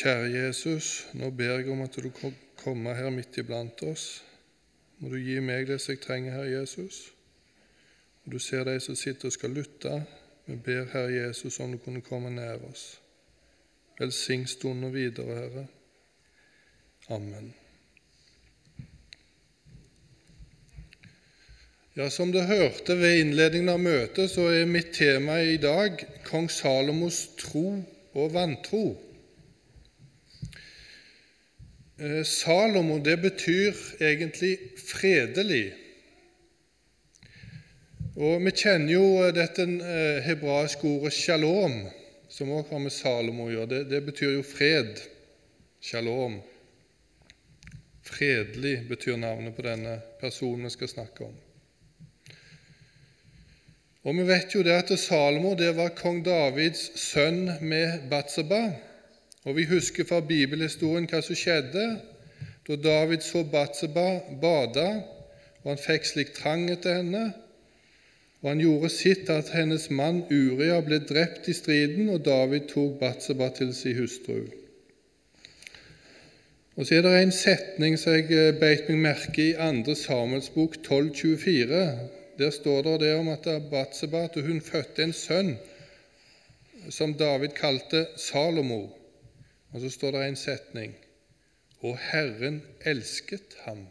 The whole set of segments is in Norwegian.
Kjære Jesus, nå ber jeg om at du kan komme her midt iblant oss. Må du gi meg det som jeg trenger, Herre Jesus. Og Du ser de som sitter og skal lytte. Vi ber, Herre Jesus, om du kunne komme nær oss. Velsign stunden videre, Herre. Amen. Ja, Som du hørte ved innledningen av møtet, så er mitt tema i dag kong Salomos tro og vantro. Eh, Salomo det betyr egentlig fredelig. Og Vi kjenner jo eh, dette eh, hebraiske ordet shalom, som også har med Salomo å gjøre. Det, det betyr jo fred. Shalom. Fredelig betyr navnet på denne personen vi skal snakke om. Og Vi vet jo det at Salomo det var kong Davids sønn med Batseba. Og Vi husker fra bibelhistorien hva som skjedde da David så Batseba bade, og han fikk slik trang etter henne. Og han gjorde sitt at hennes mann Uria ble drept i striden, og David tok Batseba til sin hustru. Og Så er det en setning som jeg eh, beit meg merke i 2. Samuels bok 1224. Der står det det om at Batseba at hun fødte en sønn som David kalte Salomo. Og så står det en setning Og Herren elsket ham.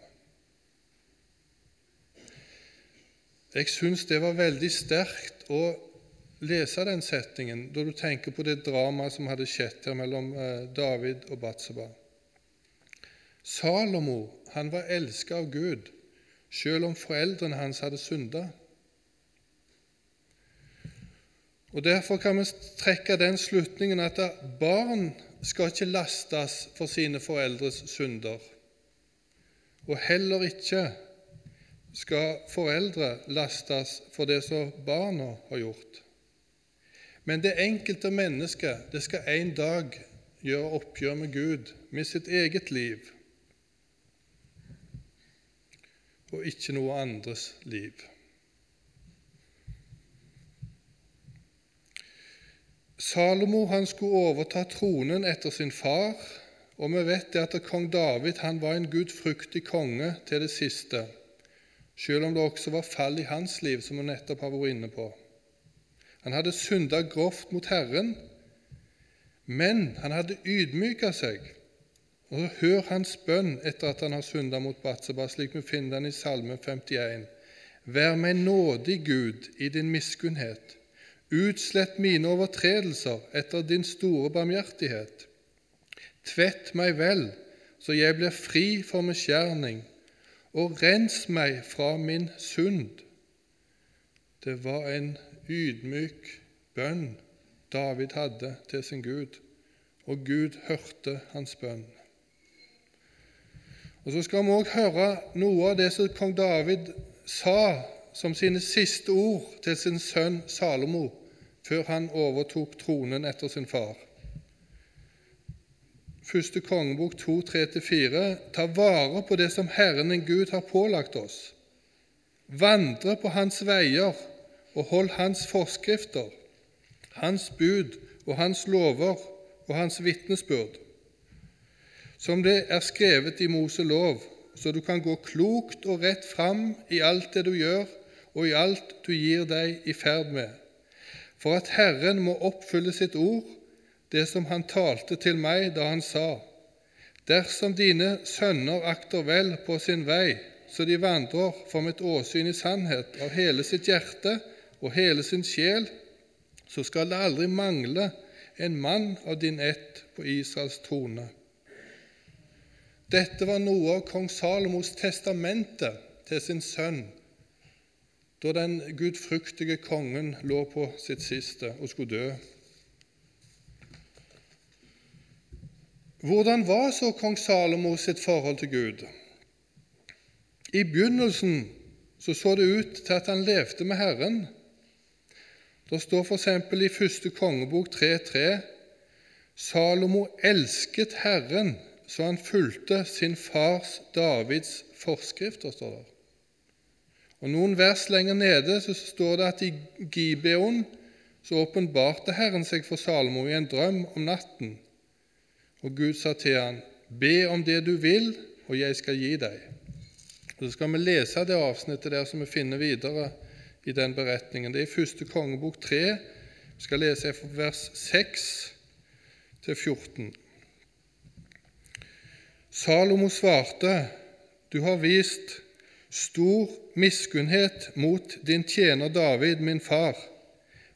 Jeg syns det var veldig sterkt å lese den setningen da du tenker på det dramaet som hadde skjedd her mellom eh, David og Batseba. Salomo han var elsket av Gud, selv om foreldrene hans hadde synda. Og Derfor kan vi trekke den slutningen at barn skal ikke lastes for sine foreldres synder, og heller ikke skal foreldre lastes for det som barna har gjort. Men det enkelte mennesket det skal en dag gjøre oppgjør med Gud, med sitt eget liv, og ikke noe andres liv. Salomo han skulle overta tronen etter sin far, og vi vet det at kong David han var en gudfryktig konge til det siste, selv om det også var fall i hans liv, som vi nettopp har vært inne på. Han hadde synda grovt mot Herren, men han hadde ydmyka seg. Og så Hør hans bønn etter at han har synda mot Batseba, slik vi finner den i Salme 51. Vær meg nådig, Gud, i din miskunnhet Utslett mine overtredelser etter din store barmhjertighet. Tvett meg vel, så jeg blir fri for misgjerning, og rens meg fra min synd. Det var en ydmyk bønn David hadde til sin Gud, og Gud hørte hans bønn. Og Så skal vi òg høre noe av det som kong David sa som sine siste ord til sin sønn Salomo før han overtok tronen etter sin far. Første kongebok 2.3-4.: Ta vare på det som Herren din Gud har pålagt oss. Vandre på Hans veier og hold Hans forskrifter, Hans bud og Hans lover og Hans vitnesbyrd, som det er skrevet i Moselov, så du kan gå klokt og rett fram i alt det du gjør, og i alt du gir deg i ferd med for at Herren må oppfylle sitt ord, det som Han talte til meg da Han sa:" Dersom dine sønner akter vel på sin vei, så de vandrer for mitt åsyn i sannhet av hele sitt hjerte og hele sin sjel, så skal det aldri mangle en mann av din ett på Israels trone. Dette var noe av kong Salomos testamente til sin sønn da den gudfryktige kongen lå på sitt siste og skulle dø. Hvordan var så kong Salomo sitt forhold til Gud? I begynnelsen så, så det ut til at han levde med Herren. Det står f.eks. i første kongebok 3.3.: Salomo elsket Herren så han fulgte sin fars Davids forskrifter. står det. Og Noen vers lenger nede så står det at i Gibeon så åpenbarte Herren seg for Salomo i en drøm om natten. Og Gud sa til han, Be om det du vil, og jeg skal gi deg. Og Så skal vi lese det avsnittet der som vi finner videre i den beretningen. Det er i første kongebok 3. Vi skal lese fra vers 6 til 14. Salomo svarte, Du har vist stor miskunnhet mot din tjener David, min far,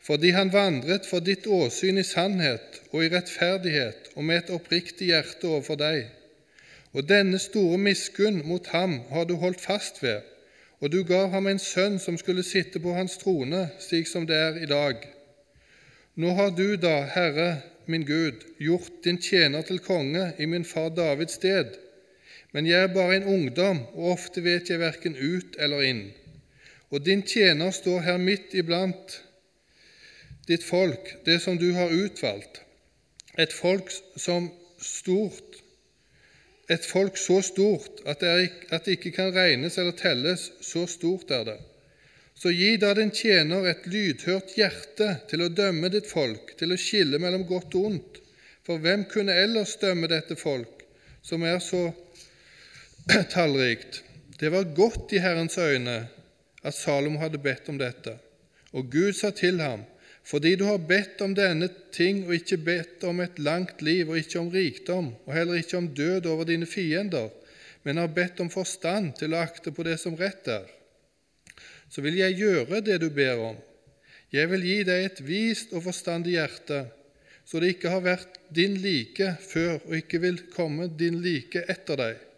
fordi han vandret for ditt åsyn i sannhet og i rettferdighet og med et oppriktig hjerte overfor deg. Og denne store miskunn mot ham har du holdt fast ved, og du gav ham en sønn som skulle sitte på hans trone, slik som det er i dag. Nå har du da, Herre min Gud, gjort din tjener til konge i min far Davids sted, men jeg er bare en ungdom, og ofte vet jeg verken ut eller inn. Og din tjener står her midt iblant ditt folk, det som du har utvalgt, et folk som stort, et folk så stort at det, ikke, at det ikke kan regnes eller telles, så stort er det. Så gi da din tjener et lydhørt hjerte til å dømme ditt folk, til å skille mellom godt og ondt. For hvem kunne ellers dømme dette folk, som er så tallrikt. Det var godt i Herrens øyne at Salomo hadde bedt om dette. Og Gud sa til ham, fordi du har bedt om denne ting og ikke bedt om et langt liv og ikke om rikdom og heller ikke om død over dine fiender, men har bedt om forstand til å akte på det som rett er, så vil jeg gjøre det du ber om. Jeg vil gi deg et vist og forstandig hjerte, så det ikke har vært din like før og ikke vil komme din like etter deg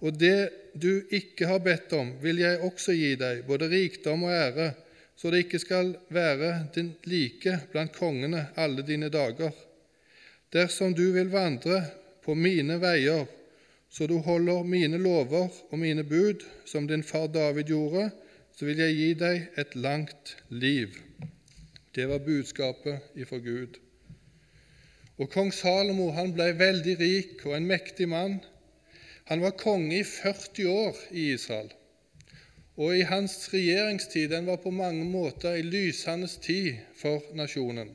og det du ikke har bedt om, vil jeg også gi deg, både rikdom og ære, så det ikke skal være din like blant kongene alle dine dager. Dersom du vil vandre på mine veier, så du holder mine lover og mine bud, som din far David gjorde, så vil jeg gi deg et langt liv. Det var budskapet ifra Gud. Og Kong Salomo han ble veldig rik og en mektig mann. Han var konge i 40 år i Israel, og i hans regjeringstid den var på mange måter en lysende tid for nasjonen.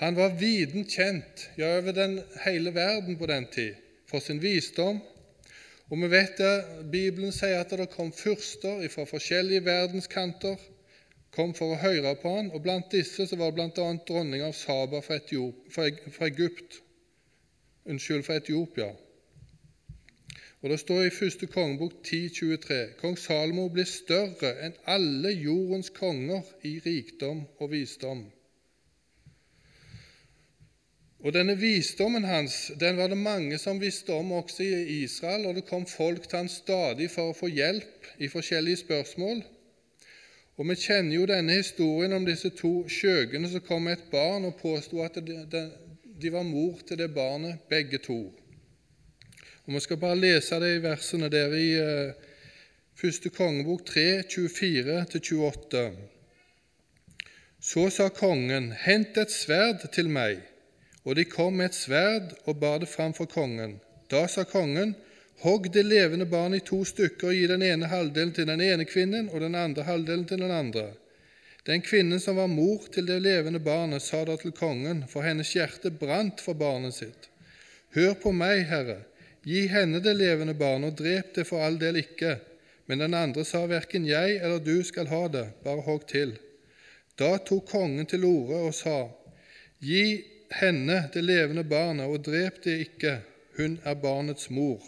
Han var viden kjent, ja, over den hele verden på den tid, for sin visdom. Og vi vet det, Bibelen sier at det kom fyrster fra forskjellige verdenskanter kom for å høre på han, og Blant disse så var det bl.a. dronning av Saba fra, Etiop, fra Egypt, unnskyld, fra Etiopia. Og Det står i første kongebok 10.23.: Kong Salomo ble større enn alle jordens konger i rikdom og visdom. Og Denne visdommen hans den var det mange som visste om også i Israel, og det kom folk til han stadig for å få hjelp i forskjellige spørsmål. Og Vi kjenner jo denne historien om disse to skjøgene som kom med et barn og påsto at de var mor til det barnet, begge to. Og Vi skal bare lese de versene der i uh, første kongebok 3, 24-28. Så sa kongen, hent et sverd til meg. Og de kom med et sverd og bar det fram for kongen. Da sa kongen, hogg det levende barnet i to stykker og gi den ene halvdelen til den ene kvinnen og den andre halvdelen til den andre. Den kvinnen som var mor til det levende barnet, sa da til kongen, for hennes hjerte brant for barnet sitt. Hør på meg, Herre, Gi henne det levende barnet, og drep det for all del ikke. Men den andre sa, Verken jeg eller du skal ha det, bare hogg til. Da tok kongen til orde og sa, Gi henne det levende barnet, og drep det ikke, hun er barnets mor.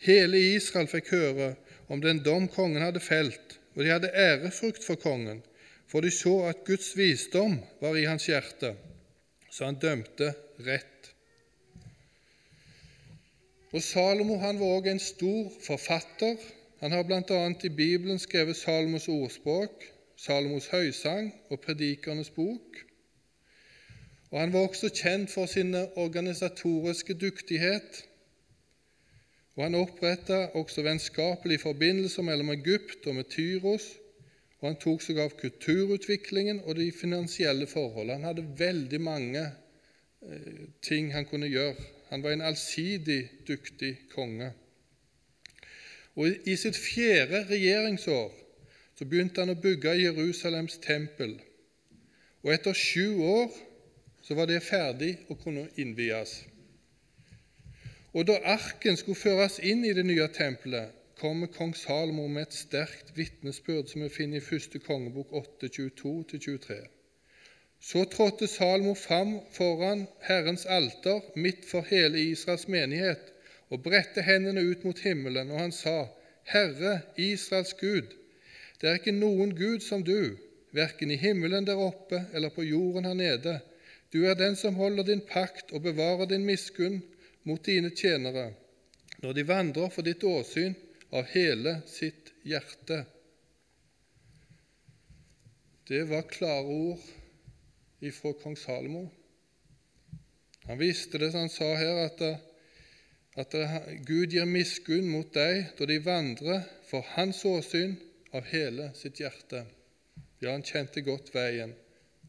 Hele Israel fikk høre om den dom kongen hadde felt, og de hadde ærefrukt for kongen, for de så at Guds visdom var i hans hjerte, så han dømte rett. Og Salomo han var også en stor forfatter. Han har bl.a. i Bibelen skrevet Salomos ordspråk, Salomos høysang og Predikernes bok. Og Han var også kjent for sin organisatoriske dyktighet. Og Han oppretta også vennskapelige forbindelser mellom Egypt og med Tyros. Og han tok seg av kulturutviklingen og de finansielle forholdene. Han hadde veldig mange eh, ting han kunne gjøre han var en allsidig dyktig konge. Og I sitt fjerde regjeringsår så begynte han å bygge Jerusalems tempel. Og etter sju år så var det ferdig å kunne innvies. Og da arken skulle føres inn i det nye tempelet, kommer kong Salomo med et sterkt vitnesbyrd som vi finner i første kongebok 8.22-23. Så trådte Salomo fram foran Herrens alter midt for hele Israels menighet og bredte hendene ut mot himmelen, og han sa, Herre, Israels Gud, det er ikke noen Gud som du, verken i himmelen der oppe eller på jorden her nede. Du er den som holder din pakt og bevarer din miskunn mot dine tjenere, når de vandrer for ditt åsyn av hele sitt hjerte. Det var klare ord ifra kong Salomo. Han visste det, som han sa her, at, at Gud gir miskunn mot deg da de vandrer for hans åsyn av hele sitt hjerte. Ja, han kjente godt veien,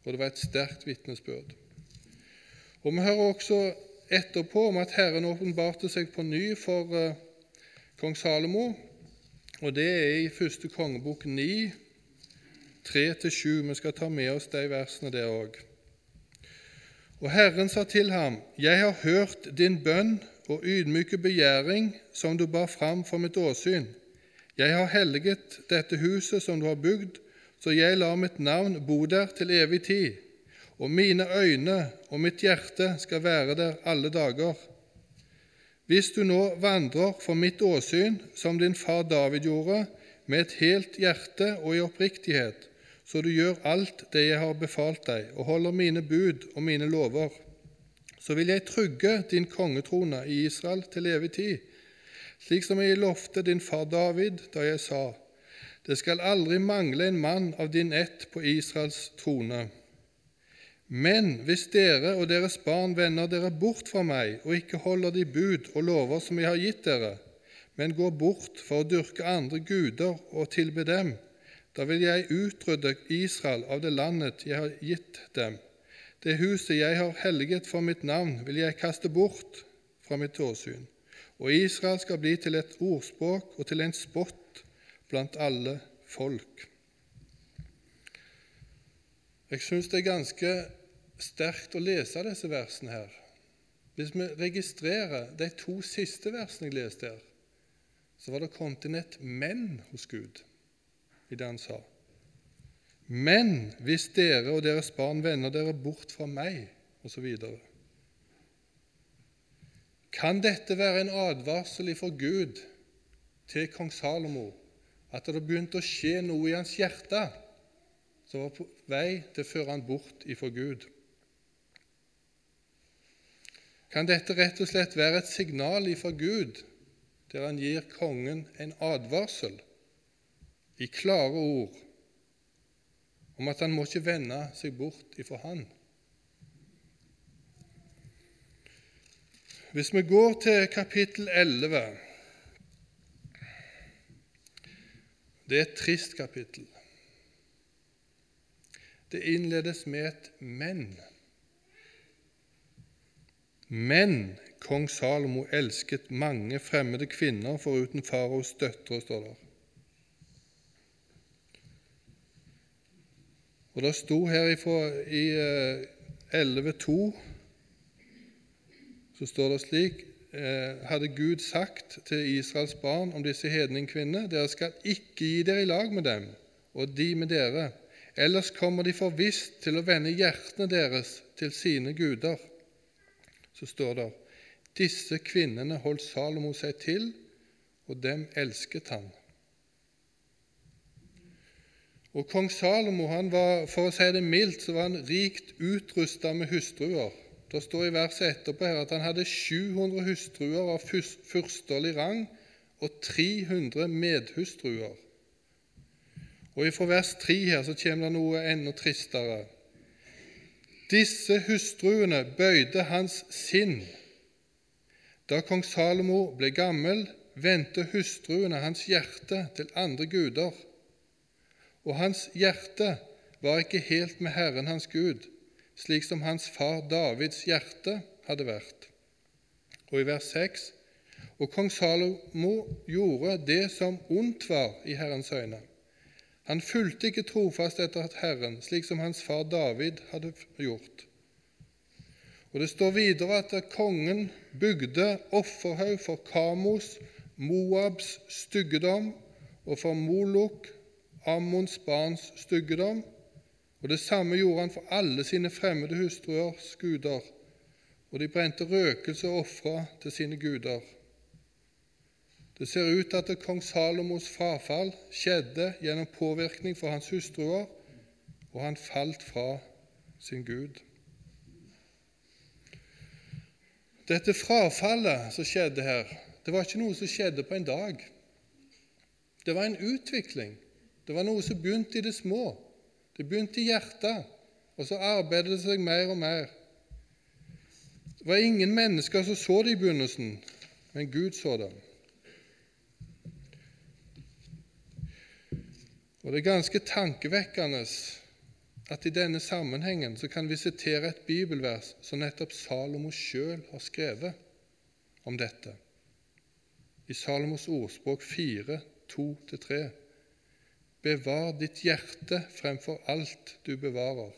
og det var et sterkt vitnesbyrd. Og Vi hører også etterpå om at Herren åpenbarte seg på ny for uh, kong Salomo, og det er i første kongebok 9, 3-7. Vi skal ta med oss de versene der òg. Og Herren sa til ham, Jeg har hørt din bønn og ydmyke begjæring som du bar fram for mitt åsyn. Jeg har helliget dette huset som du har bygd, så jeg lar mitt navn bo der til evig tid, og mine øyne og mitt hjerte skal være der alle dager. Hvis du nå vandrer for mitt åsyn, som din far David gjorde, med et helt hjerte og i oppriktighet, så du gjør alt det jeg har befalt deg, og holder mine bud og mine lover, så vil jeg trygge din kongetrone i Israel til evig tid, slik som jeg lovte din far David da jeg sa:" Det skal aldri mangle en mann av din ett på Israels trone. Men hvis dere og deres barn vender dere bort fra meg og ikke holder de bud og lover som jeg har gitt dere, men går bort for å dyrke andre guder og tilbe dem, da vil jeg utrydde Israel av det landet jeg har gitt dem. Det huset jeg har helliget for mitt navn, vil jeg kaste bort fra mitt åsyn og Israel skal bli til et ordspråk og til en spott blant alle folk. Jeg syns det er ganske sterkt å lese disse versene her. Hvis vi registrerer de to siste versene jeg leste her, så var det kommet inn et 'men' hos Gud i det han sa. Men hvis dere og deres barn vender dere bort fra meg, osv. Kan dette være en advarsel fra Gud til kong Salomo at det begynte å skje noe i hans hjerte som var på vei til å føre han bort ifra Gud? Kan dette rett og slett være et signal ifra Gud der han gir kongen en advarsel i klare ord om at han må ikke vende seg bort ifra han? Hvis vi går til kapittel 11 Det er et trist kapittel. Det innledes med et 'men'. Men kong Salomo elsket mange fremmede kvinner foruten faraos døtre, står der. Og Det sto her i 11.2 eh, så står det slik eh, hadde Gud sagt til Israels barn om disse hedningkvinnene dere skal ikke gi dere i lag med dem, og de med dere, ellers kommer de forvisst til å vende hjertene deres til sine guder. Så står det disse kvinnene holdt Salomo seg til, og dem elsket han. Og Kong Salomo han var, for å si det mildt, så var han rikt utrusta med hustruer. Det står i verset etterpå her at han hadde 700 hustruer av fyrsterlig rang og 300 medhustruer. Og Fra vers 3 her så kommer det noe enda tristere. Disse hustruene bøyde hans sinn. Da kong Salomo ble gammel, vendte hustruene hans hjerte til andre guder. Og hans hjerte var ikke helt med Herren hans Gud, slik som hans far Davids hjerte hadde vært. Og i vers 6.: Og kong Salomo gjorde det som ondt var i Herrens øyne. Han fulgte ikke trofast etter Herren, slik som hans far David hadde gjort. Og Det står videre at kongen bygde offerhaug for Kamos, Moabs styggedom, og for Molok, Ammons barns styggedom. Og Det samme gjorde han for alle sine fremmede hustruers guder, og de brente røkelse og ofra til sine guder. Det ser ut til at kong Salomos frafall skjedde gjennom påvirkning fra hans hustruer, og han falt fra sin Gud. Dette frafallet som skjedde her, det var ikke noe som skjedde på en dag. Det var en utvikling. Det var noe som begynte i det små. Det begynte i hjertet, og så arbeidet det seg mer og mer. Det var ingen mennesker som så det i begynnelsen, men Gud så det. Og Det er ganske tankevekkende at i denne sammenhengen så kan vi sitere et bibelvers som nettopp Salomo sjøl har skrevet om dette. I Salomos ordspråk 4, 2-3. Bevar ditt hjerte fremfor alt du bevarer,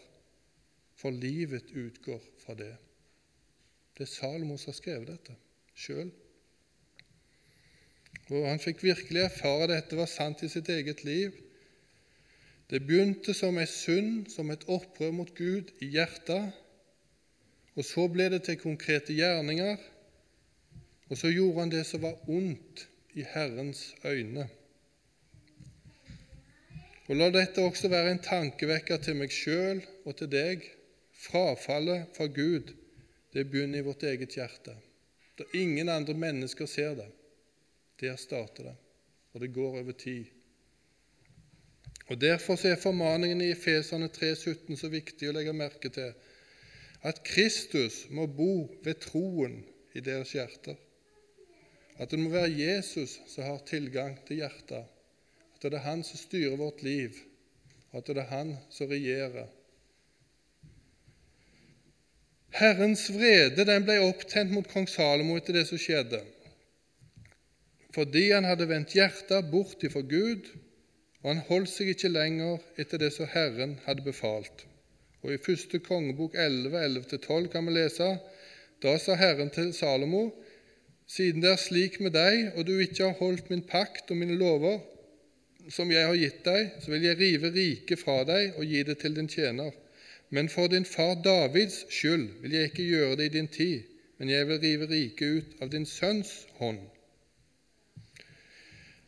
for livet utgår fra det. Det er Salomo som har skrevet dette sjøl. Og han fikk virkelig erfare dette var sant i sitt eget liv. Det begynte som ei synd, som et opprør mot Gud i hjertet, og så ble det til konkrete gjerninger, og så gjorde han det som var ondt i Herrens øyne. Og La dette også være en tankevekker til meg sjøl og til deg. Frafallet fra Gud det begynner i vårt eget hjerte. Da ingen andre mennesker ser det. Der starter det, og det går over tid. Og Derfor er formaningen i Efeserne 3,17 så viktig å legge merke til. At Kristus må bo ved troen i deres hjerter. At det må være Jesus som har tilgang til hjertet. At det er Han som styrer vårt liv, og at det er Han som regjerer. Herrens vrede den ble opptent mot kong Salomo etter det som skjedde, fordi han hadde vendt hjertet bort ifra Gud og han holdt seg ikke lenger etter det som Herren hadde befalt. Og I første kongebok 11, 11-12 kan vi lese Da sa Herren til Salomo.: Siden det er slik med deg, og du ikke har holdt min pakt og mine lover, som jeg har gitt deg, så vil jeg rive riket fra deg og gi det til din tjener. Men for din far Davids skyld vil jeg ikke gjøre det i din tid, men jeg vil rive riket ut av din sønns hånd.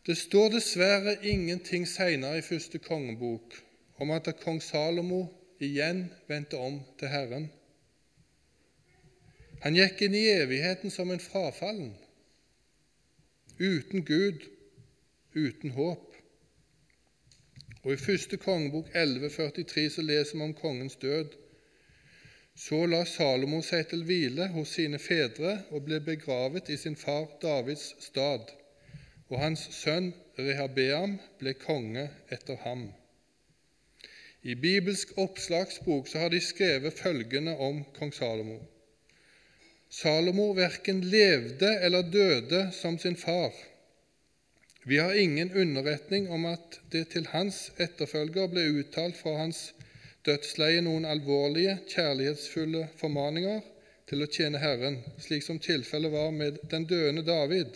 Det står dessverre ingenting senere i første kongebok om at kong Salomo igjen vendte om til Herren. Han gikk inn i evigheten som en frafallen, uten Gud, uten håp. Og I første kongebok 1143 så leser vi om kongens død. Så la Salomo seg til hvile hos sine fedre og ble begravet i sin far Davids stad og hans sønn Rehabeam ble konge etter ham. I bibelsk oppslagsbok så har de skrevet følgende om kong Salomo. Salomo verken levde eller døde som sin far. Vi har ingen underretning om at det til hans etterfølger ble uttalt fra hans dødsleie noen alvorlige, kjærlighetsfulle formaninger til å tjene Herren, slik som tilfellet var med den døende David.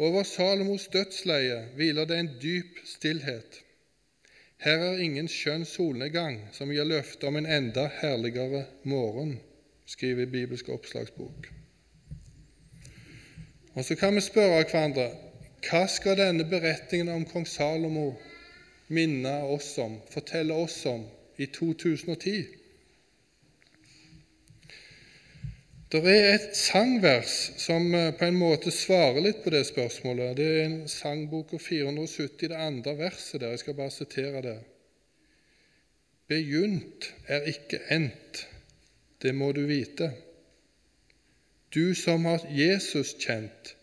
Over Salomos dødsleie hviler det en dyp stillhet. Her er ingen skjønn solnedgang som gir løfte om en enda herligere morgen, skriver Bibelsk oppslagsbok. Og Så kan vi spørre hverandre hva skal denne beretningen om kong Salomo minne oss om, fortelle oss om, i 2010? Det er et sangvers som eh, på en måte svarer litt på det spørsmålet. Det er en sangbok 470, det andre verset der. Jeg skal bare sitere det. Begynt er ikke endt, det må du vite. Du som har Jesus kjent,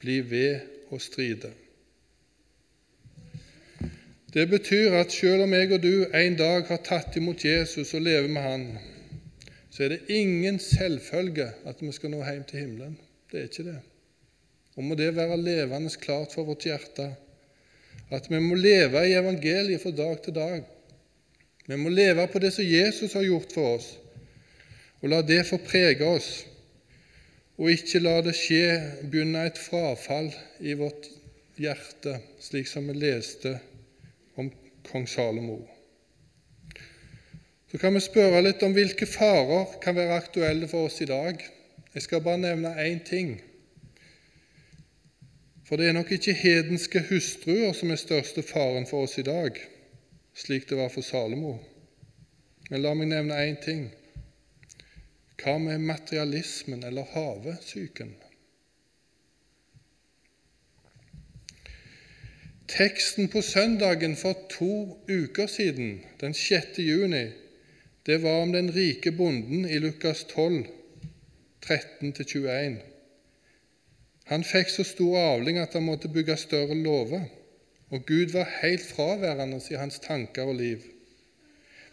bli ved å stride. Det betyr at selv om jeg og du en dag har tatt imot Jesus og lever med Han, så er det ingen selvfølge at vi skal nå hjem til himmelen. Det er ikke det. Og må det være levende klart for vårt hjerte at vi må leve i evangeliet fra dag til dag. Vi må leve på det som Jesus har gjort for oss. Og la det få prege oss, og ikke la det skje, begynne et frafall i vårt hjerte, slik som vi leste om kong Salomo. Så kan vi spørre litt om hvilke farer kan være aktuelle for oss i dag. Jeg skal bare nevne én ting. For det er nok ikke hedenske hustruer som er største faren for oss i dag, slik det var for Salomo. Men la meg nevne én ting. Hva med materialismen eller havesyken? Teksten på søndagen for to uker siden, den 6. juni, det var om den rike bonden i Lukas 12, 13-21. Han fikk så stor avling at han måtte bygge større låver, og Gud var helt fraværende i hans tanker og liv.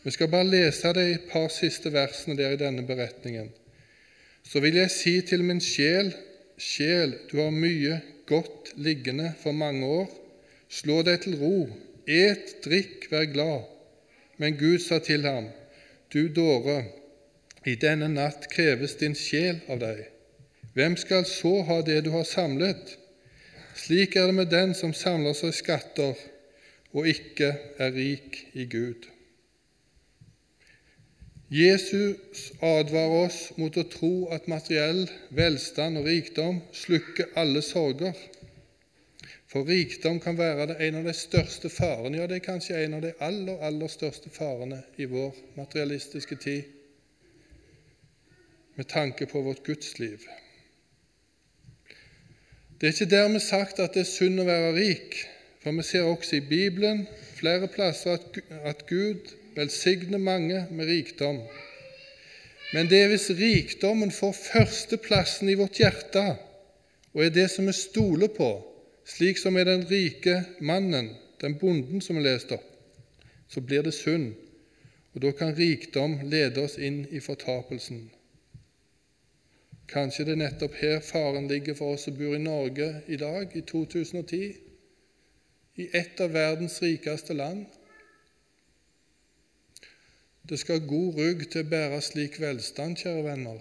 Vi skal bare lese de par siste versene der i denne beretningen. Så vil jeg si til min sjel, sjel, du har mye godt liggende for mange år Slå deg til ro, et, drikk, vær glad. Men Gud sa til ham, Du dåre, i denne natt kreves din sjel av deg. Hvem skal så ha det du har samlet? Slik er det med den som samler seg skatter og ikke er rik i Gud. Jesus advarer oss mot å tro at materiell velstand og rikdom slukker alle sorger. For rikdom kan være en av de største farene, ja, det er kanskje en av de aller, aller største farene i vår materialistiske tid med tanke på vårt gudsliv. Det er ikke dermed sagt at det er synd å være rik, for vi ser også i Bibelen flere plasser at Gud velsigner mange med rikdom. Men det er hvis rikdommen får førsteplassen i vårt hjerte og er det som vi stoler på, slik som er den rike mannen, den bonden som vi leste opp, så blir det synd, og da kan rikdom lede oss inn i fortapelsen. Kanskje det er nettopp her faren ligger for oss som bor i Norge i dag, i 2010, i et av verdens rikeste land. Det skal god rygg til å bære slik velstand, kjære venner,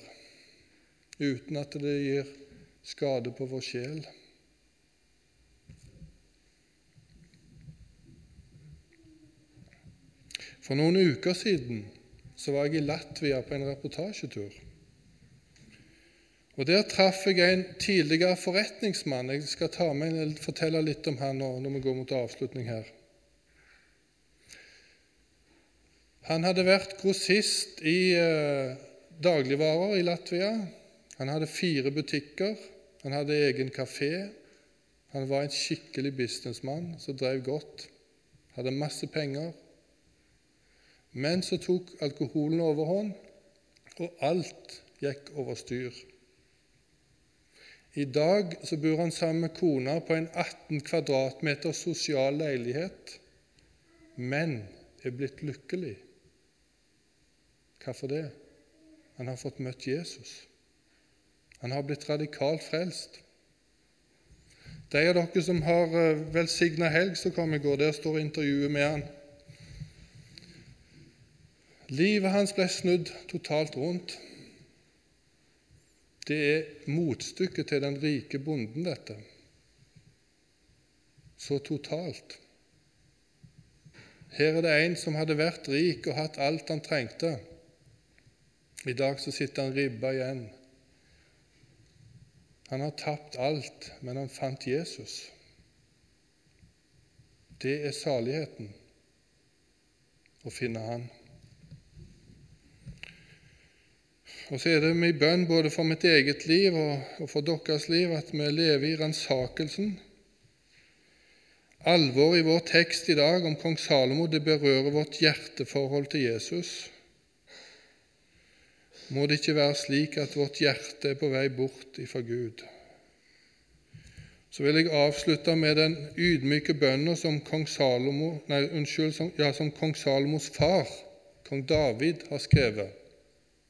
uten at det gir skade på vår sjel. For noen uker siden så var jeg i Latvia på en reportasjetur. Og Der traff jeg en tidligere forretningsmann. Jeg skal ta med, fortelle litt om han når vi går mot avslutning her. Han hadde vært grossist i eh, dagligvarer i Latvia. Han hadde fire butikker, han hadde egen kafé. Han var en skikkelig businessmann som drev godt, hadde masse penger. Men så tok alkoholen overhånd, og alt gikk over styr. I dag så bor han sammen med kona på en 18 kvadratmeter sosial leilighet, men er blitt lykkelig. Hvorfor det? Han har fått møtt Jesus. Han har blitt radikalt frelst. De av dere som har eh, velsigna helg som kom i går, der står intervjuet med han. Livet hans ble snudd totalt rundt. Det er motstykket til den rike bonden, dette. Så totalt. Her er det en som hadde vært rik og hatt alt han trengte. I dag så sitter han ribba igjen. Han har tapt alt, men han fant Jesus. Det er saligheten å finne Han. Og så er det min bønn både for mitt eget liv og for deres liv at vi lever i ransakelsen. Alvoret i vår tekst i dag om kong Salomo det berører vårt hjerteforhold til Jesus. Må det ikke være slik at vårt hjerte er på vei bort ifra Gud. Så vil jeg avslutte med den ydmyke bønnen som Salomo, nei, unnskyld, som, ja, som kong Salomos far, kong David, har skrevet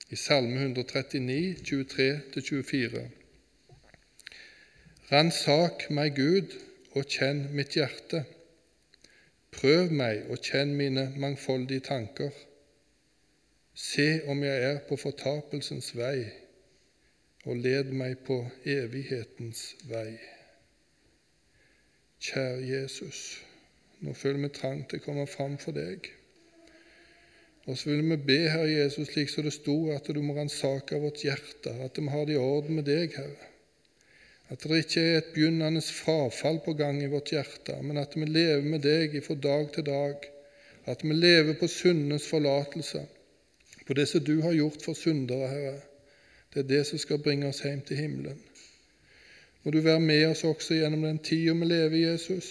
i Salme 139, 23-24. Ransak meg, Gud, og kjenn mitt hjerte. Prøv meg og kjenn mine mangfoldige tanker. Se om jeg er på fortapelsens vei, og led meg på evighetens vei. Kjære Jesus, nå føler vi trang til å komme fram for deg. Og så vil vi be, Herre Jesus, slik som det sto, at du må ransake vårt hjerte, at vi har det i orden med deg, Herre. At det ikke er et begynnende frafall på gang i vårt hjerte, men at vi lever med deg fra dag til dag. At vi lever på syndenes forlatelse på det som du har gjort for syndere, Herre. Det er det som skal bringe oss hjem til himmelen. Må du være med oss også gjennom den tida vi lever, Jesus.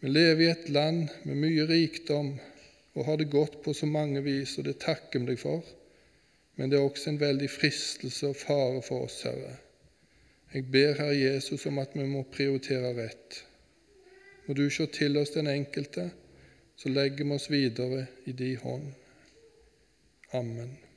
Vi lever i et land med mye rikdom og har det godt på så mange vis, og det takker vi deg for. Men det er også en veldig fristelse og fare for oss, Herre. Jeg ber Herre Jesus om at vi må prioritere rett. Må du se til oss den enkelte, så legger vi oss videre i din hånd. Amen.